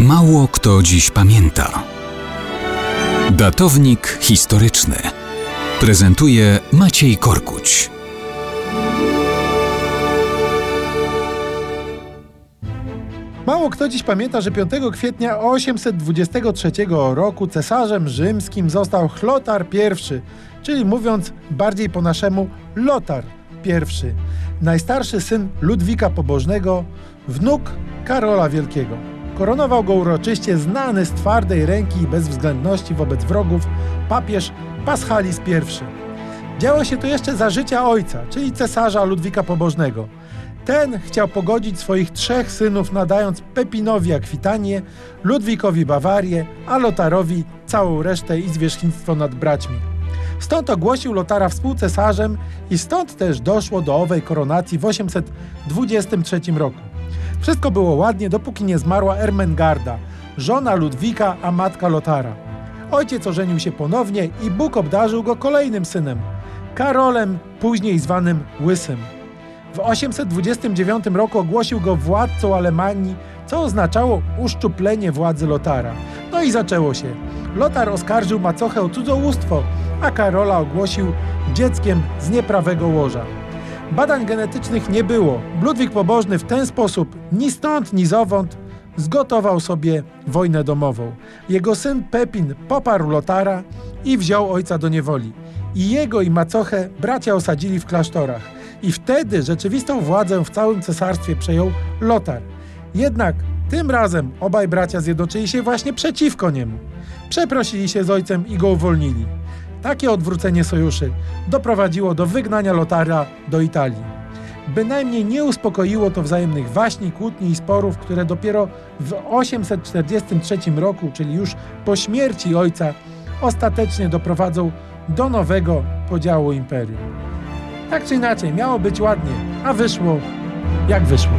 Mało kto dziś pamięta. Datownik historyczny prezentuje Maciej Korkuć. Mało kto dziś pamięta, że 5 kwietnia 823 roku cesarzem rzymskim został Chlotar I, czyli mówiąc bardziej po naszemu Lotar I, najstarszy syn Ludwika Pobożnego, wnuk Karola Wielkiego. Koronował go uroczyście znany z twardej ręki i bezwzględności wobec wrogów papież Paschalis I. Działo się to jeszcze za życia ojca, czyli cesarza Ludwika Pobożnego. Ten chciał pogodzić swoich trzech synów, nadając Pepinowi Akwitanię, Ludwikowi Bawarię, a Lotarowi całą resztę i zwierzchnictwo nad braćmi. Stąd ogłosił Lotara współcesarzem i stąd też doszło do owej koronacji w 823 roku. Wszystko było ładnie, dopóki nie zmarła Ermengarda, żona Ludwika, a matka Lotara. Ojciec ożenił się ponownie i Bóg obdarzył go kolejnym synem, Karolem, później zwanym Łysym. W 829 roku ogłosił go władcą Alemanii, co oznaczało uszczuplenie władzy Lotara. No i zaczęło się. Lotar oskarżył macochę o cudzołóstwo, a Karola ogłosił dzieckiem z nieprawego łoża. Badań genetycznych nie było. Ludwik Pobożny w ten sposób, ni stąd, ni zowąd, zgotował sobie wojnę domową. Jego syn Pepin poparł Lotara i wziął ojca do niewoli. I jego i macochę bracia osadzili w klasztorach. I wtedy rzeczywistą władzę w całym cesarstwie przejął Lotar. Jednak tym razem obaj bracia zjednoczyli się właśnie przeciwko niemu. Przeprosili się z ojcem i go uwolnili. Takie odwrócenie sojuszy doprowadziło do wygnania Lotara do Italii. Bynajmniej nie uspokoiło to wzajemnych waśni, kłótni i sporów, które dopiero w 843 roku, czyli już po śmierci ojca, ostatecznie doprowadzą do nowego podziału imperium. Tak czy inaczej, miało być ładnie, a wyszło jak wyszło.